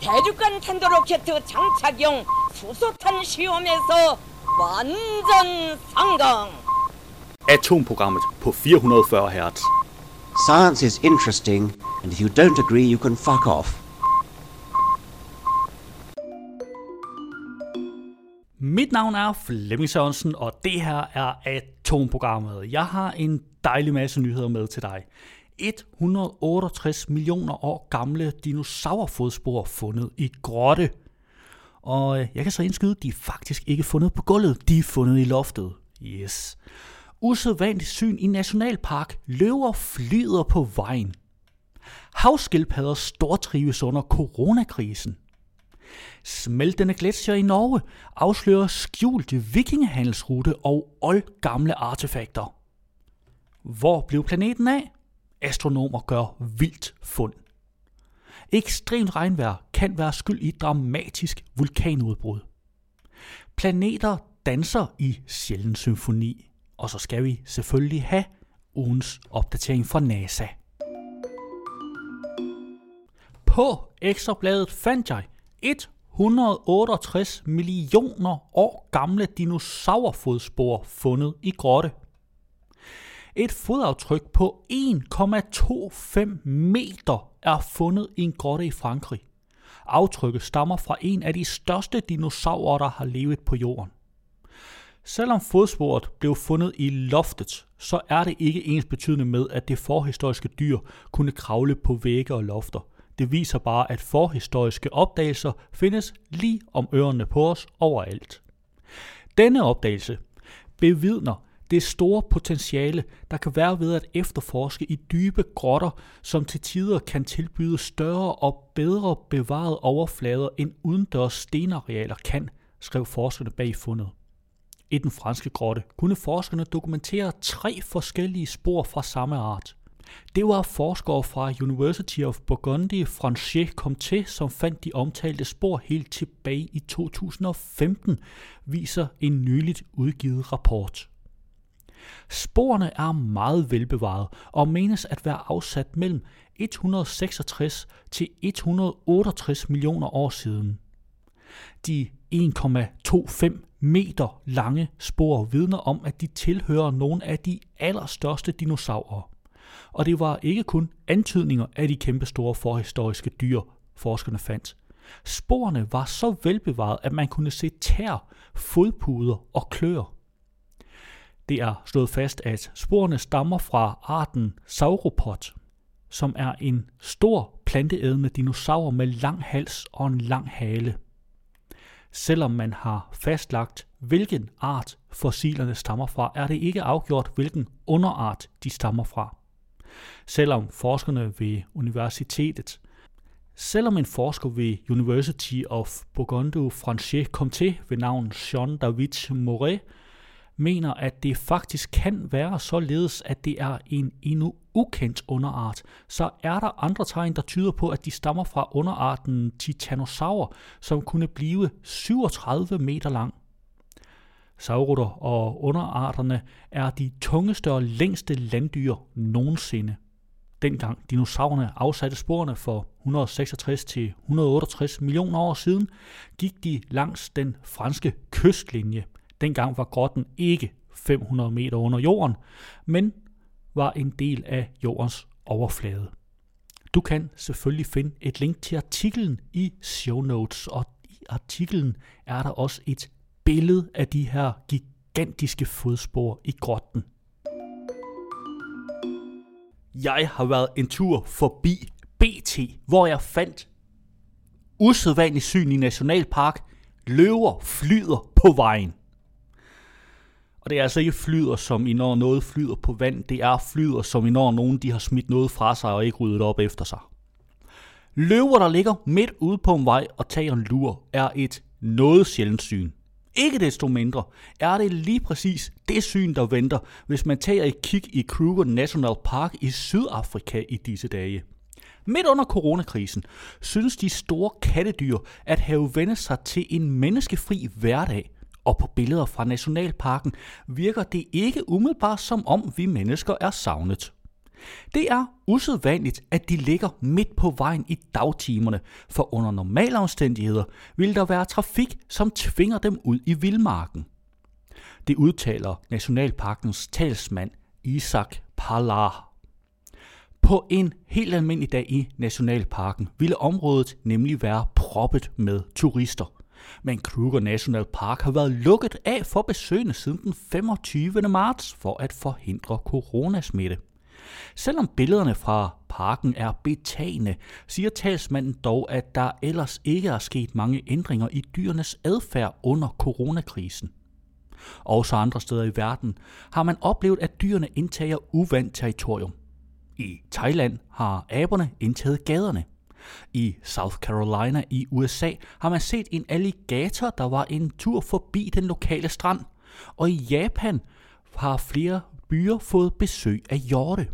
대륙간 탄도로켓 장착용 수소탄 시험에서 완전 성공. Atomprogrammet på 440 Hz. Science is interesting, and if you don't agree, you can fuck off. Mit navn er Flemming Sørensen, og det her er Atomprogrammet. Jeg har en dejlig masse nyheder med til dig. 168 millioner år gamle dinosaurfodspor fundet i grotte. Og øh, jeg kan så indskyde, de er faktisk ikke fundet på gulvet, de er fundet i loftet. Yes. Usædvanligt syn i Nationalpark. Løver flyder på vejen. Havskildpadder stortrives under coronakrisen. Smeltende gletsjer i Norge afslører skjulte vikingehandelsrute og oldgamle artefakter. Hvor blev planeten af? Astronomer gør vildt fund. Ekstremt regnvejr kan være skyld i dramatisk vulkanudbrud. Planeter danser i sjælden symfoni. Og så skal vi selvfølgelig have ugens opdatering fra NASA. På ekstrabladet fandt jeg 168 millioner år gamle dinosaurfodspor fundet i grotte. Et fodaftryk på 1,25 meter er fundet i en grotte i Frankrig. Aftrykket stammer fra en af de største dinosaurer, der har levet på jorden. Selvom fodsporet blev fundet i loftet, så er det ikke ens betydende med, at det forhistoriske dyr kunne kravle på vægge og lofter. Det viser bare, at forhistoriske opdagelser findes lige om ørerne på os overalt. Denne opdagelse bevidner det store potentiale, der kan være ved at efterforske i dybe grotter, som til tider kan tilbyde større og bedre bevarede overflader end udendørs stenarealer kan, skrev forskerne bag fundet. I den franske grotte kunne forskerne dokumentere tre forskellige spor fra samme art. Det var forskere fra University of Burgundy Franche Comté, som fandt de omtalte spor helt tilbage i 2015, viser en nyligt udgivet rapport. Sporene er meget velbevaret og menes at være afsat mellem 166 til 168 millioner år siden. De 1,25 meter lange spor vidner om, at de tilhører nogle af de allerstørste dinosaurer. Og det var ikke kun antydninger af de kæmpestore forhistoriske dyr, forskerne fandt. Sporene var så velbevaret, at man kunne se tær, fodpuder og klør. Det er slået fast, at sporene stammer fra arten Sauropod, som er en stor planteædende dinosaur med lang hals og en lang hale. Selvom man har fastlagt, hvilken art fossilerne stammer fra, er det ikke afgjort, hvilken underart de stammer fra. Selvom forskerne ved universitetet Selvom en forsker ved University of Burgundy Franche kom til ved navn Jean David Moret mener, at det faktisk kan være således, at det er en endnu ukendt underart, så er der andre tegn, der tyder på, at de stammer fra underarten Titanosaur, som kunne blive 37 meter lang. Saurutter og underarterne er de tungeste og længste landdyr nogensinde. Dengang dinosaurerne afsatte sporene for 166 til 168 millioner år siden, gik de langs den franske kystlinje – Dengang var grotten ikke 500 meter under jorden, men var en del af jordens overflade. Du kan selvfølgelig finde et link til artiklen i show notes, og i artiklen er der også et billede af de her gigantiske fodspor i grotten. Jeg har været en tur forbi BT, hvor jeg fandt usædvanligt syn i Nationalpark. Løver flyder på vejen. Og det er altså ikke flyder, som i når noget flyder på vand. Det er flyder, som i når nogen de har smidt noget fra sig og ikke ryddet op efter sig. Løver, der ligger midt ude på en vej og tager en lur, er et noget sjældent syn. Ikke desto mindre er det lige præcis det syn, der venter, hvis man tager et kig i Kruger National Park i Sydafrika i disse dage. Midt under coronakrisen synes de store kattedyr at have vendt sig til en menneskefri hverdag – og på billeder fra Nationalparken virker det ikke umiddelbart som om vi mennesker er savnet. Det er usædvanligt, at de ligger midt på vejen i dagtimerne, for under normale omstændigheder vil der være trafik, som tvinger dem ud i vildmarken. Det udtaler Nationalparkens talsmand Isak Palar. På en helt almindelig dag i Nationalparken ville området nemlig være proppet med turister. Men Kruger National Park har været lukket af for besøgende siden den 25. marts for at forhindre coronasmitte. Selvom billederne fra parken er betagende, siger talsmanden dog, at der ellers ikke er sket mange ændringer i dyrenes adfærd under coronakrisen. Også andre steder i verden har man oplevet, at dyrene indtager uvandt territorium. I Thailand har aberne indtaget gaderne. I South Carolina i USA har man set en alligator, der var en tur forbi den lokale strand. Og i Japan har flere byer fået besøg af hjorte.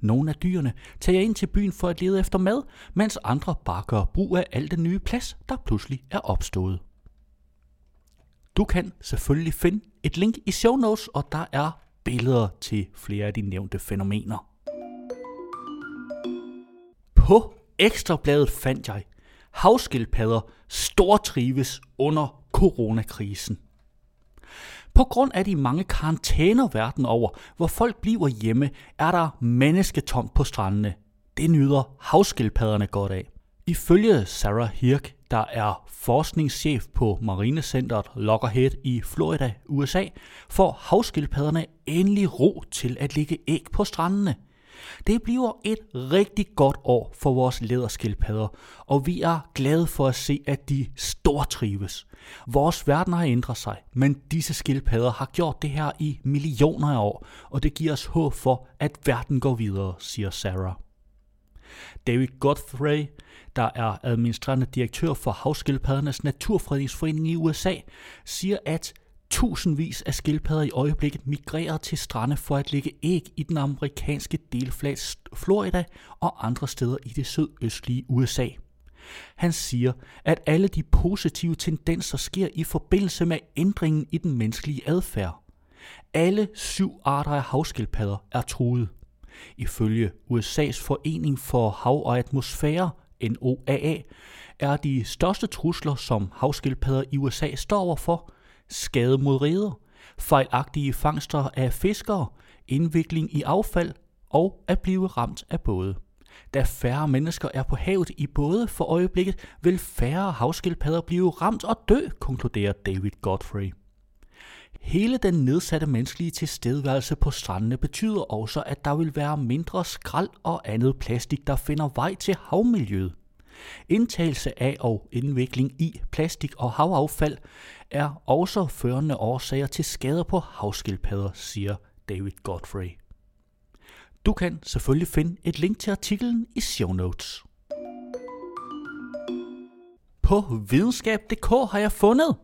Nogle af dyrene tager ind til byen for at lede efter mad, mens andre bare gør brug af al den nye plads, der pludselig er opstået. Du kan selvfølgelig finde et link i show notes, og der er billeder til flere af de nævnte fænomener. På Ekstrabladet fandt jeg, havskildpadder stortrives under coronakrisen. På grund af de mange karantæner verden over, hvor folk bliver hjemme, er der mennesketomt på strandene. Det nyder havskildpadderne godt af. Ifølge Sarah Hirk, der er forskningschef på Marinecentret Loggerhead i Florida, USA, får havskildpadderne endelig ro til at ligge æg på strandene. Det bliver et rigtig godt år for vores læderskildpadder, og vi er glade for at se, at de stortrives. Vores verden har ændret sig, men disse skildpadder har gjort det her i millioner af år, og det giver os håb for, at verden går videre, siger Sarah. David Godfrey, der er administrerende direktør for Havskildpaddernes Naturfredningsforening i USA, siger, at tusindvis af skildpadder i øjeblikket migrerer til strande for at lægge æg i den amerikanske delflat Florida og andre steder i det sydøstlige USA. Han siger, at alle de positive tendenser sker i forbindelse med ændringen i den menneskelige adfærd. Alle syv arter af havskildpadder er truet. Ifølge USA's Forening for Hav og Atmosfære, NOAA, er de største trusler, som havskildpadder i USA står overfor, skade mod reder, fejlagtige fangster af fiskere, indvikling i affald og at blive ramt af både. Da færre mennesker er på havet i både for øjeblikket, vil færre havskildpadder blive ramt og dø, konkluderer David Godfrey. Hele den nedsatte menneskelige tilstedeværelse på strandene betyder også, at der vil være mindre skrald og andet plastik, der finder vej til havmiljøet. Indtagelse af og indvikling i plastik og havaffald er også førende årsager til skader på havskildpadder, siger David Godfrey. Du kan selvfølgelig finde et link til artiklen i show notes. På videnskab.dk har jeg fundet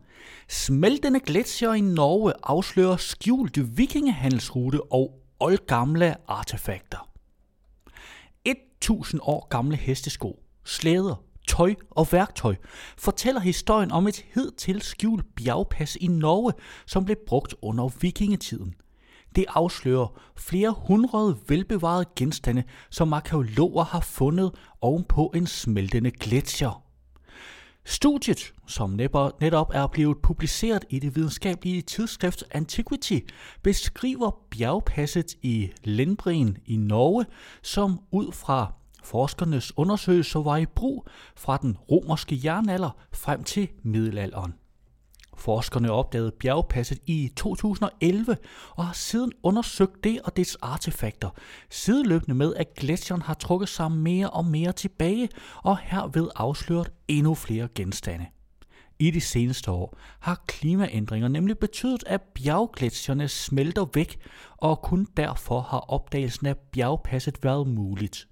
Smeltende gletsjer i Norge afslører skjulte vikingehandelsrute og oldgamle artefakter. 1000 år gamle hestesko, slæder, tøj og værktøj fortæller historien om et hidtil skjult bjergpas i Norge, som blev brugt under vikingetiden. Det afslører flere hundrede velbevarede genstande, som arkeologer har fundet ovenpå en smeltende gletsjer. Studiet, som netop er blevet publiceret i det videnskabelige tidsskrift Antiquity, beskriver bjergpasset i Lindbrin i Norge, som ud fra forskernes undersøgelser var i brug fra den romerske jernalder frem til middelalderen. Forskerne opdagede bjergpasset i 2011 og har siden undersøgt det og dets artefakter, sideløbende med at gletsjeren har trukket sig mere og mere tilbage og herved afsløret endnu flere genstande. I de seneste år har klimaændringer nemlig betydet, at bjerggletsjerne smelter væk, og kun derfor har opdagelsen af bjergpasset været muligt.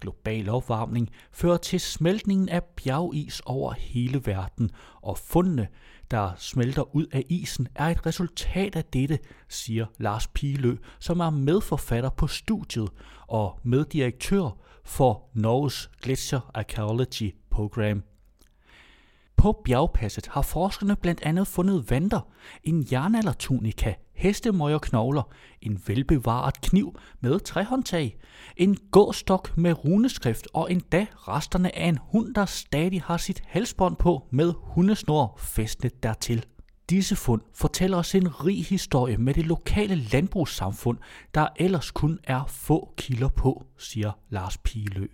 Global opvarmning fører til smeltningen af bjergis over hele verden, og fundene, der smelter ud af isen, er et resultat af dette, siger Lars Pilø, som er medforfatter på studiet og meddirektør for Norges Glacier Archaeology Program. På bjergpasset har forskerne blandt andet fundet vanter, en jernaldertunika, hestemøjerknogler, en velbevaret kniv med træhåndtag, en gåstok med runeskrift og endda resterne af en hund, der stadig har sit halsbånd på med hundesnor fæstnet dertil. Disse fund fortæller os en rig historie med det lokale landbrugssamfund, der ellers kun er få kilder på, siger Lars Pilø.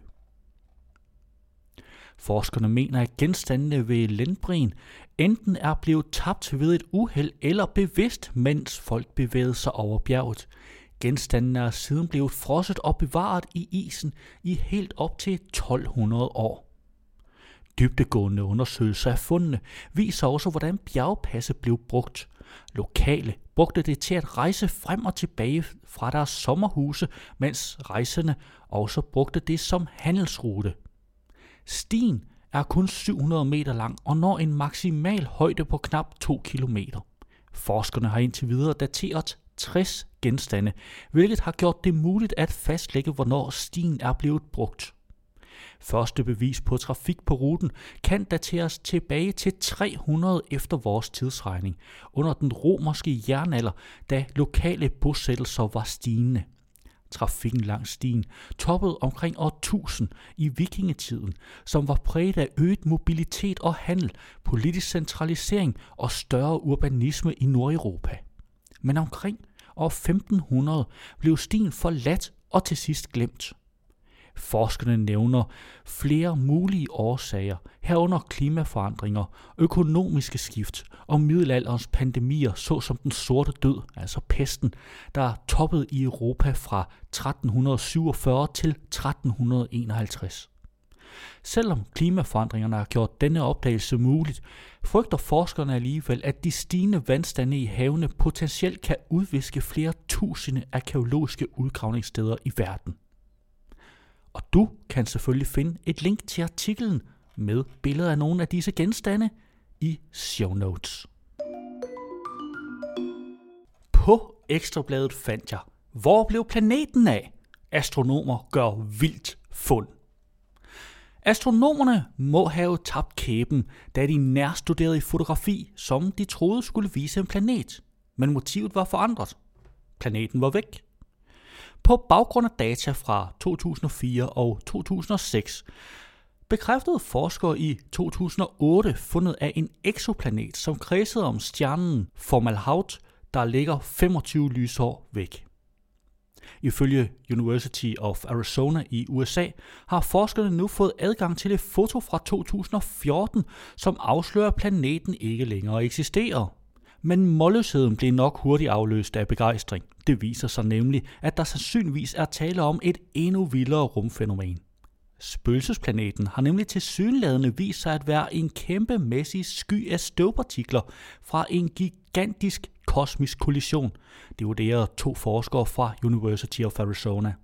Forskerne mener, at genstandene ved lindbrin enten er blevet tabt ved et uheld eller bevidst, mens folk bevægede sig over bjerget. Genstandene er siden blevet frosset og bevaret i isen i helt op til 1200 år. Dybdegående undersøgelser af fundene viser også, hvordan bjergpasset blev brugt. Lokale brugte det til at rejse frem og tilbage fra deres sommerhuse, mens rejsende også brugte det som handelsrute. Stien er kun 700 meter lang og når en maksimal højde på knap 2 km. Forskerne har indtil videre dateret 60 genstande, hvilket har gjort det muligt at fastlægge, hvornår stien er blevet brugt. Første bevis på trafik på ruten kan dateres tilbage til 300 efter vores tidsregning, under den romerske jernalder, da lokale bosættelser var stigende. Trafikken langs stien toppede omkring år 1000 i vikingetiden, som var præget af øget mobilitet og handel, politisk centralisering og større urbanisme i Nordeuropa. Men omkring år 1500 blev stien forladt og til sidst glemt. Forskerne nævner flere mulige årsager, herunder klimaforandringer, økonomiske skift og middelalderens pandemier, såsom den sorte død, altså pesten, der toppede i Europa fra 1347 til 1351. Selvom klimaforandringerne har gjort denne opdagelse muligt, frygter forskerne alligevel, at de stigende vandstande i havene potentielt kan udviske flere tusinde arkeologiske udgravningssteder i verden. Og du kan selvfølgelig finde et link til artiklen med billeder af nogle af disse genstande i show notes. På Ekstrabladet fandt jeg, hvor blev planeten af? Astronomer gør vildt fund. Astronomerne må have tabt kæben, da de nærstuderede i fotografi, som de troede skulle vise en planet. Men motivet var forandret. Planeten var væk. På baggrund af data fra 2004 og 2006 bekræftede forskere i 2008 fundet af en eksoplanet, som kredsede om stjernen Formalhaut, der ligger 25 lysår væk. Ifølge University of Arizona i USA har forskerne nu fået adgang til et foto fra 2014, som afslører, at planeten ikke længere eksisterer. Men målløsheden blev nok hurtigt afløst af begejstring. Det viser sig nemlig, at der sandsynligvis er tale om et endnu vildere rumfænomen. Spøgelsesplaneten har nemlig til synlædende vist sig at være en kæmpemæssig sky af støvpartikler fra en gigantisk kosmisk kollision. Det vurderer to forskere fra University of Arizona.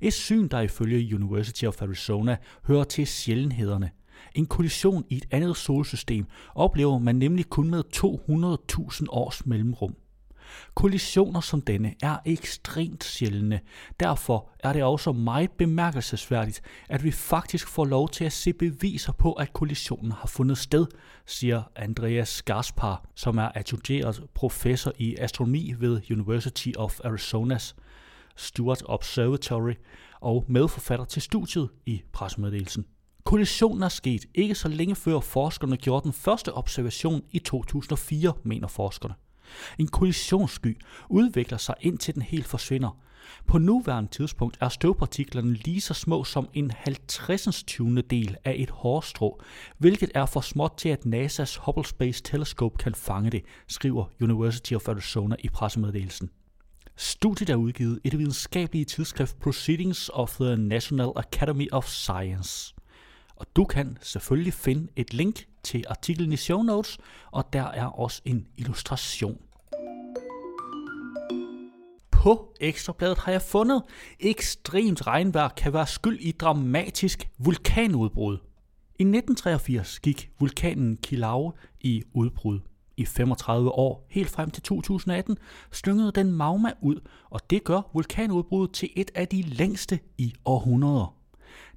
Et syn, der ifølge University of Arizona hører til sjældenhederne. En kollision i et andet solsystem oplever man nemlig kun med 200.000 års mellemrum. Kollisioner som denne er ekstremt sjældne. Derfor er det også meget bemærkelsesværdigt, at vi faktisk får lov til at se beviser på, at kollisionen har fundet sted, siger Andreas Gaspar, som er adjungeret professor i astronomi ved University of Arizona's Stewart Observatory og medforfatter til studiet i pressemeddelelsen. Kollisionen er sket ikke så længe før forskerne gjorde den første observation i 2004, mener forskerne. En kollisionssky udvikler sig indtil den helt forsvinder. På nuværende tidspunkt er støvpartiklerne lige så små som en 50. del af et hårstrå, hvilket er for småt til at NASA's Hubble Space Telescope kan fange det, skriver University of Arizona i pressemeddelelsen. Studiet er udgivet i det videnskabelige tidsskrift Proceedings of the National Academy of Science. Og du kan selvfølgelig finde et link til artiklen i show notes, og der er også en illustration. På Ekstrabladet har jeg fundet, ekstremt regnvejr kan være skyld i dramatisk vulkanudbrud. I 1983 gik vulkanen Kilauea i udbrud. I 35 år, helt frem til 2018, slyngede den magma ud, og det gør vulkanudbruddet til et af de længste i århundreder.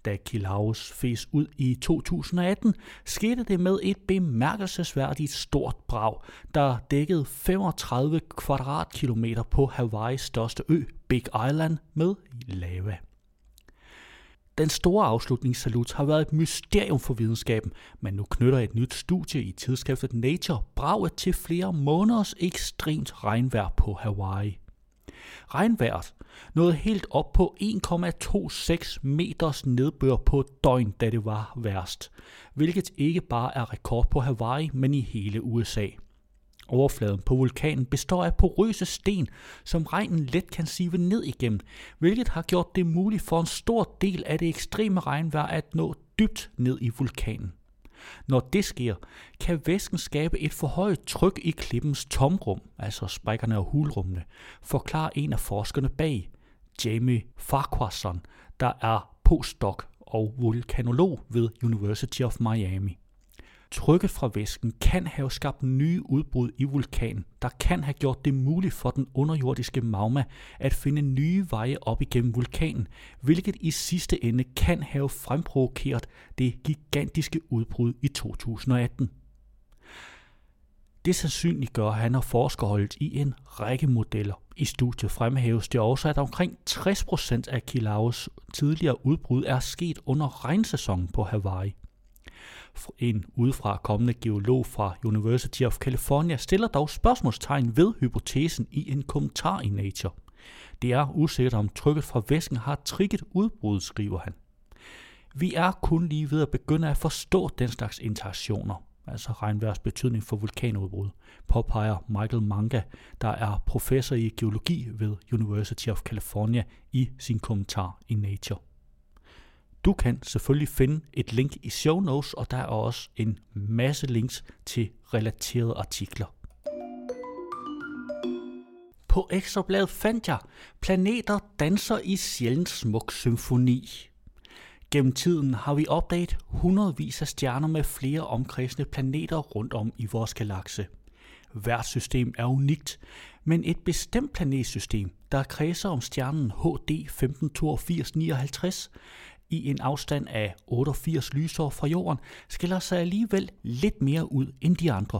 Da Kilaus fes ud i 2018, skete det med et bemærkelsesværdigt stort brag, der dækkede 35 kvadratkilometer på Hawaiis største ø, Big Island, med lava. Den store afslutningssalut har været et mysterium for videnskaben, men nu knytter et nyt studie i tidsskriftet Nature braget til flere måneders ekstremt regnvejr på Hawaii. Regnvejret nåede helt op på 1,26 meters nedbør på døgn, da det var værst, hvilket ikke bare er rekord på Hawaii, men i hele USA. Overfladen på vulkanen består af porøse sten, som regnen let kan sive ned igennem, hvilket har gjort det muligt for en stor del af det ekstreme regnvejr at nå dybt ned i vulkanen. Når det sker, kan væsken skabe et forhøjet tryk i klippens tomrum, altså sprækkerne og hulrummene, forklarer en af forskerne bag, Jamie Farquharson, der er postdoc og vulkanolog ved University of Miami. Trykket fra væsken kan have skabt nye udbrud i vulkanen, der kan have gjort det muligt for den underjordiske magma at finde nye veje op igennem vulkanen, hvilket i sidste ende kan have fremprovokeret det gigantiske udbrud i 2018. Det sandsynliggør han og forskerholdet i en række modeller. I studiet fremhæves det også, at omkring 60% af Kilaus tidligere udbrud er sket under regnsæsonen på Hawaii. En udefra kommende geolog fra University of California stiller dog spørgsmålstegn ved hypotesen i en kommentar i Nature. Det er usikkert om trykket fra væsken har trigget udbrud, skriver han. Vi er kun lige ved at begynde at forstå den slags interaktioner, altså regnværs betydning for vulkanudbrud, påpeger Michael Manga, der er professor i geologi ved University of California i sin kommentar i Nature. Du kan selvfølgelig finde et link i show notes, og der er også en masse links til relaterede artikler. På Ekstrabladet fandt jeg, planeter danser i sjældent smuk symfoni. Gennem tiden har vi opdaget hundredvis af stjerner med flere omkredsende planeter rundt om i vores galakse. Hvert system er unikt, men et bestemt planetsystem, der kredser om stjernen HD 158259, i en afstand af 88 lysår fra jorden, skiller sig alligevel lidt mere ud end de andre.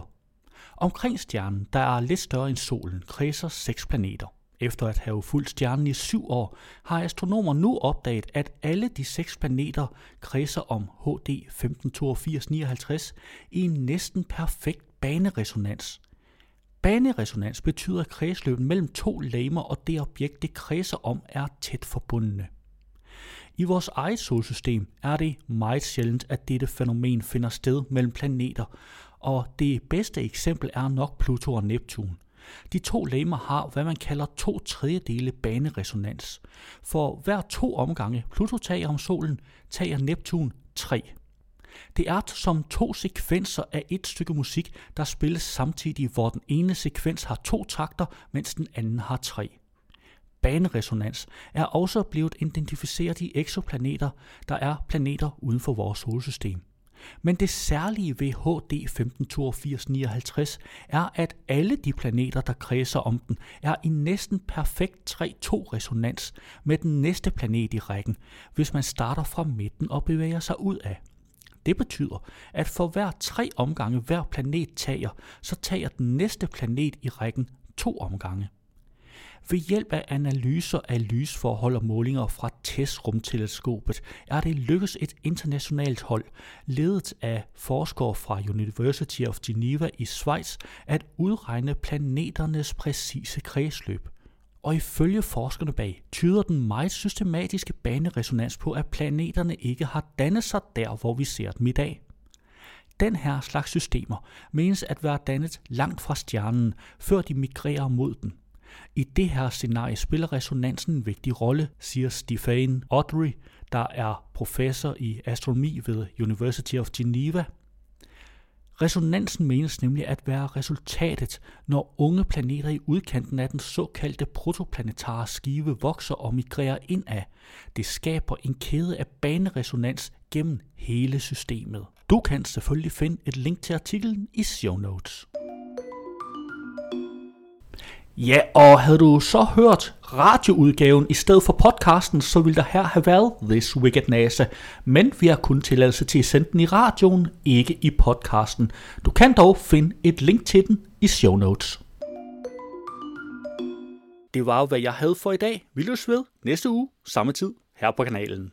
Omkring stjernen, der er lidt større end solen, kredser seks planeter. Efter at have fulgt stjernen i syv år, har astronomer nu opdaget, at alle de seks planeter kredser om HD 158259 i en næsten perfekt baneresonans. Baneresonans betyder, at kredsløbet mellem to lamer og det objekt, det kredser om, er tæt forbundne. I vores eget solsystem er det meget sjældent, at dette fænomen finder sted mellem planeter, og det bedste eksempel er nok Pluto og Neptun. De to legemer har, hvad man kalder to tredjedele baneresonans. For hver to omgange Pluto tager om solen, tager Neptun tre. Det er som to sekvenser af et stykke musik, der spilles samtidig, hvor den ene sekvens har to takter, mens den anden har tre baneresonans er også blevet identificeret i eksoplaneter, der er planeter uden for vores solsystem. Men det særlige ved HD 158259 er, at alle de planeter, der kredser om den, er i næsten perfekt 3-2-resonans med den næste planet i rækken, hvis man starter fra midten og bevæger sig ud af. Det betyder, at for hver tre omgange hver planet tager, så tager den næste planet i rækken to omgange. Ved hjælp af analyser af lysforhold og målinger fra TESS-rumteleskopet er det lykkedes et internationalt hold, ledet af forskere fra University of Geneva i Schweiz, at udregne planeternes præcise kredsløb. Og ifølge forskerne bag tyder den meget systematiske baneresonans på, at planeterne ikke har dannet sig der, hvor vi ser dem i dag. Den her slags systemer menes at være dannet langt fra stjernen, før de migrerer mod den. I det her scenarie spiller resonansen en vigtig rolle, siger Stefan Audrey, der er professor i astronomi ved University of Geneva. Resonansen menes nemlig at være resultatet, når unge planeter i udkanten af den såkaldte protoplanetare skive vokser og migrerer indad. Det skaber en kæde af baneresonans gennem hele systemet. Du kan selvfølgelig finde et link til artiklen i show notes. Ja, og havde du så hørt radioudgaven i stedet for podcasten, så ville der her have været This Wicked NASA. Men vi har kun tilladelse til at sende den i radioen, ikke i podcasten. Du kan dog finde et link til den i show notes. Det var jo, hvad jeg havde for i dag. Vi løs ved næste uge, samme tid, her på kanalen.